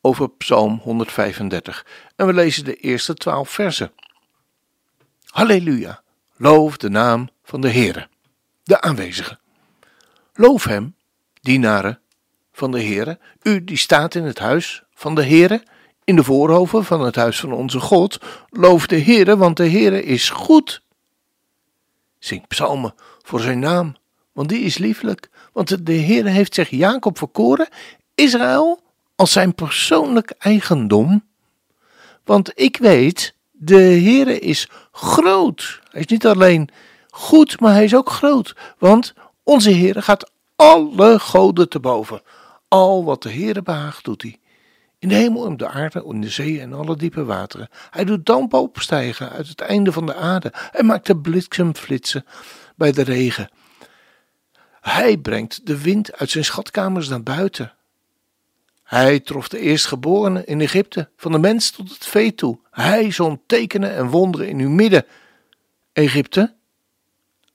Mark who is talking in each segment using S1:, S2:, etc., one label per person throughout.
S1: over Psalm 135 en we lezen de eerste twaalf versen. Halleluja, loof de naam van de Heere, de aanwezige. Loof hem, dienaren van de Heere, u die staat in het huis van de Heere, in de voorhoven van het huis van onze God. Loof de Heere, want de Heere is goed. Zing psalmen voor zijn naam, want die is lieflijk. Want de Heere heeft zich Jacob verkoren, Israël als zijn persoonlijk eigendom. Want ik weet, de Heere is groot. Hij is niet alleen goed, maar hij is ook groot. Want onze Heere gaat alle goden te boven. Al wat de Heere behaagt, doet hij. In de hemel en de aarde, in de zee en alle diepe wateren. Hij doet dampen opstijgen uit het einde van de aarde. Hij maakt de bliksem flitsen bij de regen. Hij brengt de wind uit zijn schatkamers naar buiten. Hij trof de eerstgeborenen in Egypte, van de mens tot het vee toe. Hij zond tekenen en wonderen in uw midden. Egypte,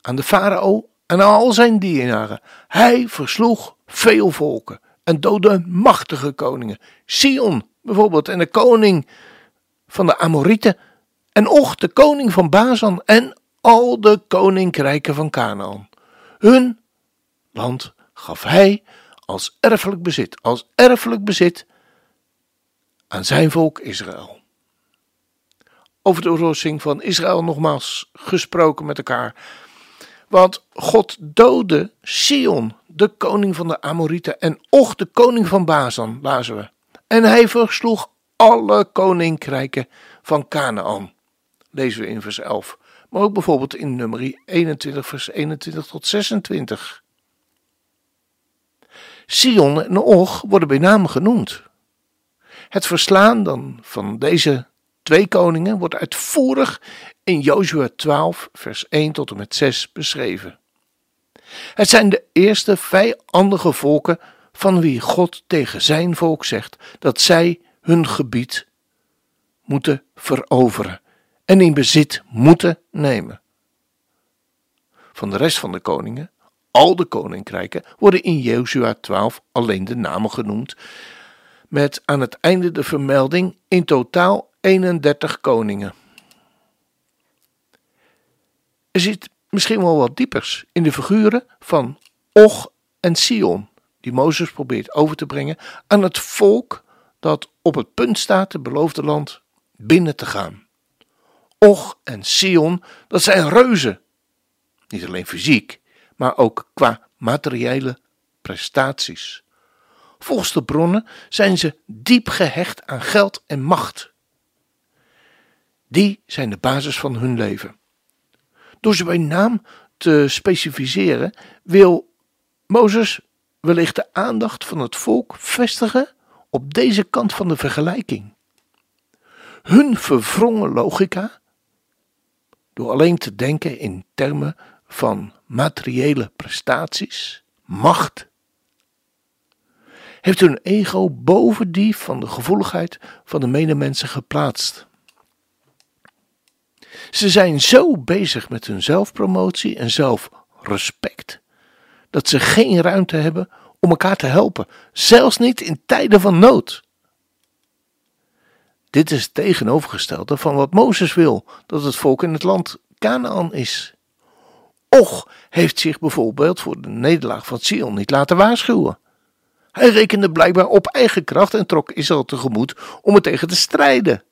S1: aan de farao en aan al zijn dienaren. Hij versloeg veel volken en doodde machtige koningen. Sion bijvoorbeeld en de koning van de Amorieten. En Och, de koning van Bazan en al de koninkrijken van Canaan. Hun land gaf hij als erfelijk bezit, als erfelijk bezit aan zijn volk Israël. Over de oorloging van Israël nogmaals gesproken met elkaar. Want God doodde Sion, de koning van de Amorieten, en Och, de koning van Bazan, lazen we. En hij versloeg alle koninkrijken van Canaan. Lezen we in vers 11. Maar ook bijvoorbeeld in nummer 21, vers 21 tot 26. Sion en Og worden bij naam genoemd. Het verslaan dan van deze twee koningen wordt uitvoerig in Jozua 12, vers 1 tot en met 6 beschreven. Het zijn de eerste vijandige volken van wie God tegen zijn volk zegt dat zij hun gebied moeten veroveren en in bezit moeten nemen. Van de rest van de koningen al de koninkrijken worden in Jozua 12 alleen de namen genoemd, met aan het einde de vermelding in totaal 31 koningen. Er zit misschien wel wat diepers in de figuren van Och en Sion, die Mozes probeert over te brengen aan het volk dat op het punt staat het beloofde land binnen te gaan. Och en Sion, dat zijn reuzen. Niet alleen fysiek, maar ook qua materiële prestaties. Volgens de bronnen zijn ze diep gehecht aan geld en macht. Die zijn de basis van hun leven. Door ze bij naam te specificeren, wil Mozes wellicht de aandacht van het volk vestigen op deze kant van de vergelijking. Hun verwrongen logica, door alleen te denken in termen van materiële prestaties, macht, heeft hun ego boven die van de gevoeligheid van de medemensen geplaatst. Ze zijn zo bezig met hun zelfpromotie en zelfrespect dat ze geen ruimte hebben om elkaar te helpen, zelfs niet in tijden van nood. Dit is het tegenovergestelde van wat Mozes wil dat het volk in het land Canaan is. Och heeft zich bijvoorbeeld voor de nederlaag van Sion niet laten waarschuwen. Hij rekende blijkbaar op eigen kracht en trok Israël tegemoet om het tegen te strijden.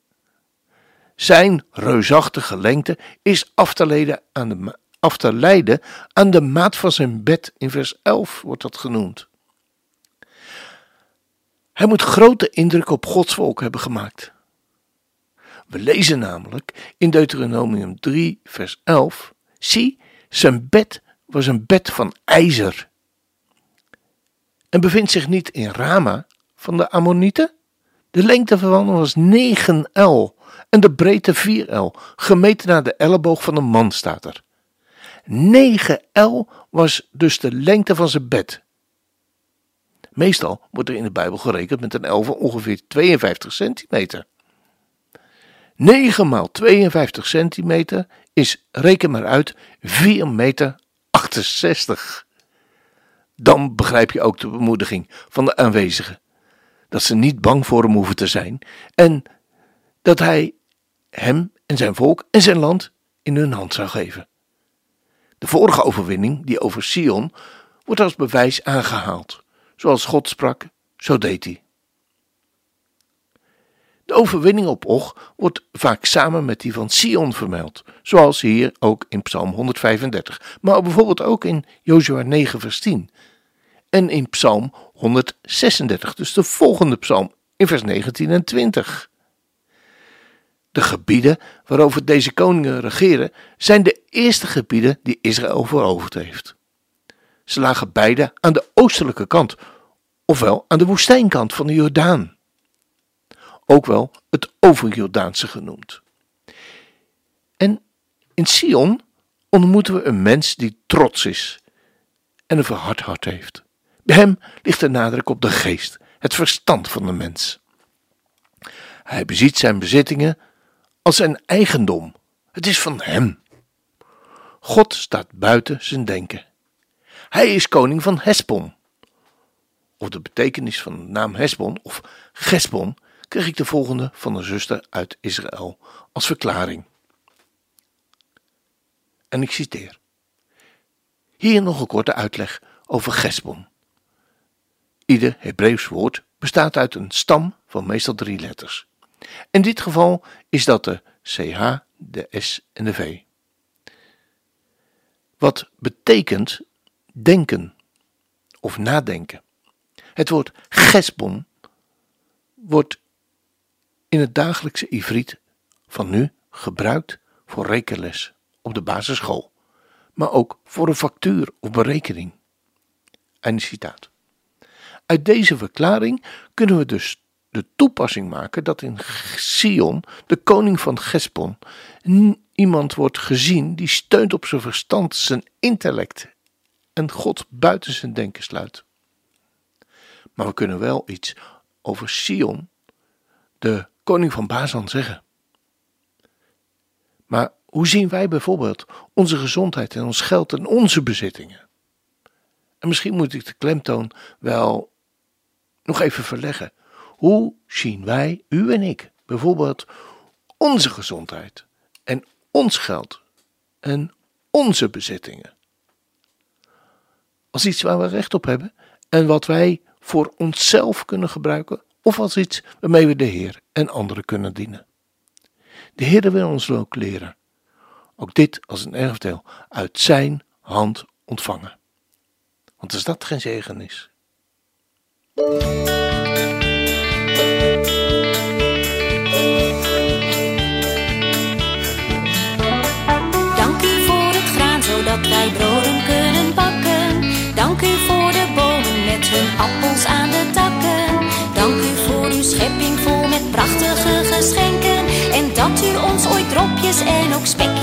S1: Zijn reusachtige lengte is af te, leiden aan de, af te leiden aan de maat van zijn bed. In vers 11 wordt dat genoemd. Hij moet grote indruk op Gods volk hebben gemaakt. We lezen namelijk in Deuteronomium 3, vers 11: Zie, zijn bed was een bed van ijzer. En bevindt zich niet in Rama van de Ammonieten, De lengte van was 9 L en de breedte 4 L, gemeten naar de elleboog van een man staat er. 9 L was dus de lengte van zijn bed. Meestal wordt er in de Bijbel gerekend met een L van ongeveer 52 centimeter. 9 maal 52 centimeter is, reken maar uit, 4 meter 68. Dan begrijp je ook de bemoediging van de aanwezigen. Dat ze niet bang voor hem hoeven te zijn en dat hij hem en zijn volk en zijn land in hun hand zou geven. De vorige overwinning, die over Sion, wordt als bewijs aangehaald. Zoals God sprak, zo deed hij. De overwinning op Og wordt vaak samen met die van Sion vermeld, zoals hier ook in Psalm 135, maar bijvoorbeeld ook in Jozua 9 vers 10 en in Psalm 136, dus de volgende psalm in vers 19 en 20. De gebieden waarover deze koningen regeren zijn de eerste gebieden die Israël veroverd heeft. Ze lagen beide aan de oostelijke kant, ofwel aan de woestijnkant van de Jordaan. Ook wel het Overjordaanse genoemd. En in Sion ontmoeten we een mens die trots is en een verhard hart heeft. Bij hem ligt de nadruk op de geest, het verstand van de mens. Hij beziet zijn bezittingen als zijn eigendom. Het is van hem. God staat buiten zijn denken. Hij is koning van Hesbon. Of de betekenis van de naam Hesbon of Gesbon kreeg ik de volgende van een zuster uit Israël als verklaring. En ik citeer. Hier nog een korte uitleg over Gesbon. Ieder Hebreeuws woord bestaat uit een stam van meestal drie letters. In dit geval is dat de CH, de S en de V. Wat betekent denken of nadenken. Het woord gesbon wordt in het dagelijkse Ivriet van nu gebruikt voor rekenles op de basisschool, maar ook voor een factuur of berekening. Einde citaat. Uit deze verklaring kunnen we dus de toepassing maken dat in Sion, de koning van Gespon, iemand wordt gezien die steunt op zijn verstand, zijn intellect en God buiten zijn denken sluit. Maar we kunnen wel iets over Sion, de koning van Bazan, zeggen. Maar hoe zien wij bijvoorbeeld onze gezondheid en ons geld en onze bezittingen? En misschien moet ik de klemtoon wel nog even verleggen. Hoe zien wij, u en ik, bijvoorbeeld onze gezondheid en ons geld en onze bezittingen? Als iets waar we recht op hebben en wat wij voor onszelf kunnen gebruiken, of als iets waarmee we de Heer en anderen kunnen dienen. De Heer wil ons ook leren. Ook dit als een erfdeel uit Zijn hand ontvangen. Want als dat geen zegen is,
S2: Dank u voor het graan, zodat wij broden kunnen bakken. Dank u voor de bomen met hun appels aan de takken. Geschenken. En dat u ons ooit dropjes en ook spekjes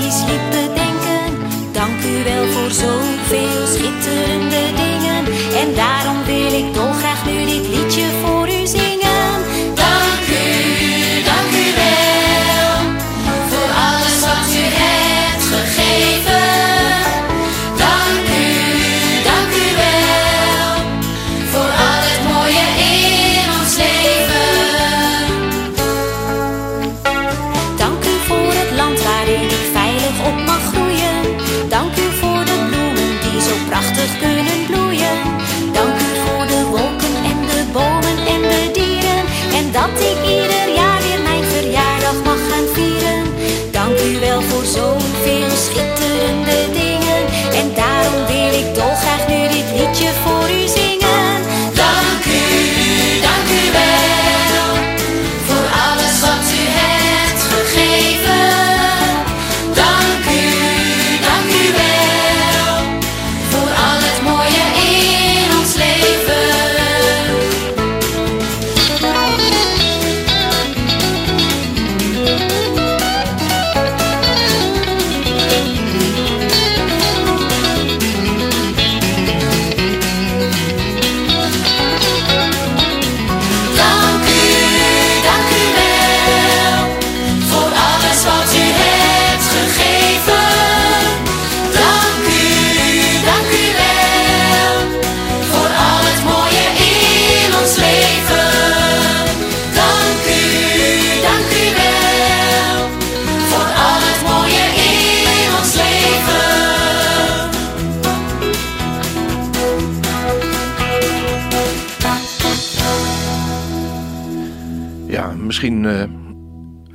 S1: misschien uh,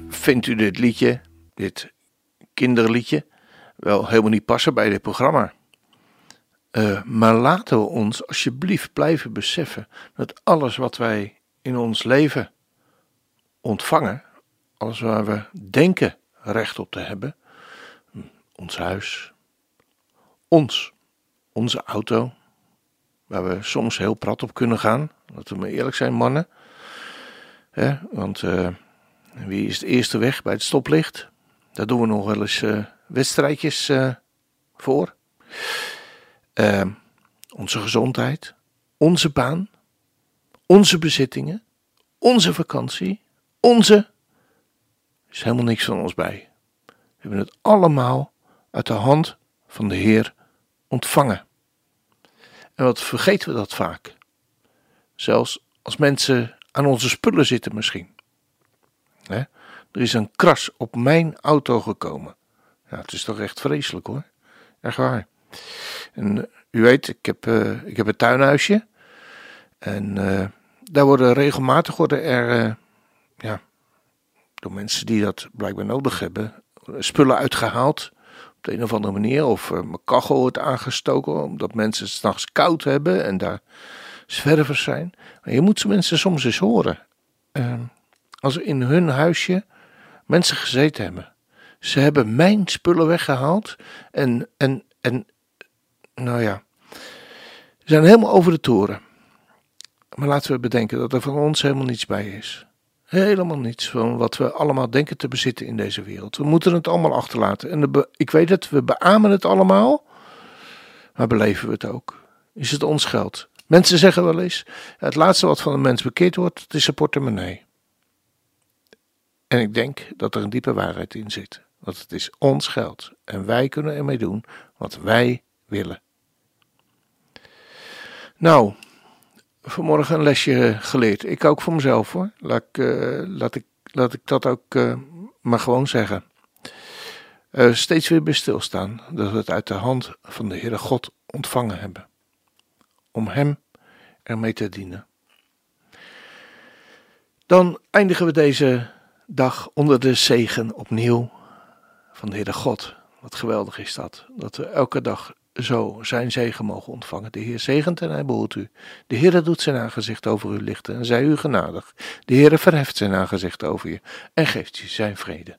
S1: vindt u dit liedje, dit kinderliedje, wel helemaal niet passen bij dit programma. Uh, maar laten we ons alsjeblieft blijven beseffen dat alles wat wij in ons leven ontvangen, alles waar we denken recht op te hebben, ons huis, ons, onze auto, waar we soms heel prat op kunnen gaan, laten we maar eerlijk zijn, mannen. Want uh, wie is het eerste weg bij het stoplicht? Daar doen we nog wel eens uh, wedstrijdjes uh, voor. Ehm, onze gezondheid, onze baan, onze bezittingen, onze vakantie, onze. Er is helemaal niks van ons bij. We hebben het allemaal uit de hand van de Heer ontvangen. En wat vergeten we dat vaak? Zelfs als mensen aan onze spullen zitten misschien. Er is een kras op mijn auto gekomen. Ja, het is toch echt vreselijk hoor. Echt waar. En uh, u weet, ik heb, uh, ik heb een tuinhuisje. En uh, daar worden regelmatig worden er, ja, door mensen die dat blijkbaar nodig hebben, spullen uitgehaald. Op de een of andere manier. Of mijn kachel wordt aangestoken omdat mensen het s'nachts koud hebben en daar zwervers zijn. Je moet mensen soms eens horen. als er in hun huisje mensen gezeten hebben. Ze hebben mijn spullen weggehaald en, en, en nou ja, ze zijn helemaal over de toren. Maar laten we bedenken dat er van ons helemaal niets bij is. Helemaal niets van wat we allemaal denken te bezitten in deze wereld. We moeten het allemaal achterlaten. En ik weet het, we beamen het allemaal, maar beleven we het ook? Is het ons geld? Mensen zeggen wel eens: het laatste wat van een mens bekeerd wordt, is zijn portemonnee. En ik denk dat er een diepe waarheid in zit. Want het is ons geld en wij kunnen ermee doen wat wij willen. Nou, vanmorgen een lesje geleerd. Ik ook voor mezelf hoor. Laat ik, uh, laat ik, laat ik dat ook uh, maar gewoon zeggen. Uh, steeds weer bij stilstaan dat we het uit de hand van de Heere God ontvangen hebben. Om Hem ermee te dienen. Dan eindigen we deze dag onder de zegen opnieuw van de Heere God. Wat geweldig is dat. Dat we elke dag zo zijn zegen mogen ontvangen. De Heer zegent en hij behoedt u. De Heer doet zijn aangezicht over u lichten en zij u genadig. De Heer verheft zijn aangezicht over je en geeft je zijn vrede.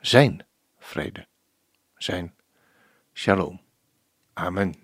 S1: Zijn vrede. Zijn shalom. Amen.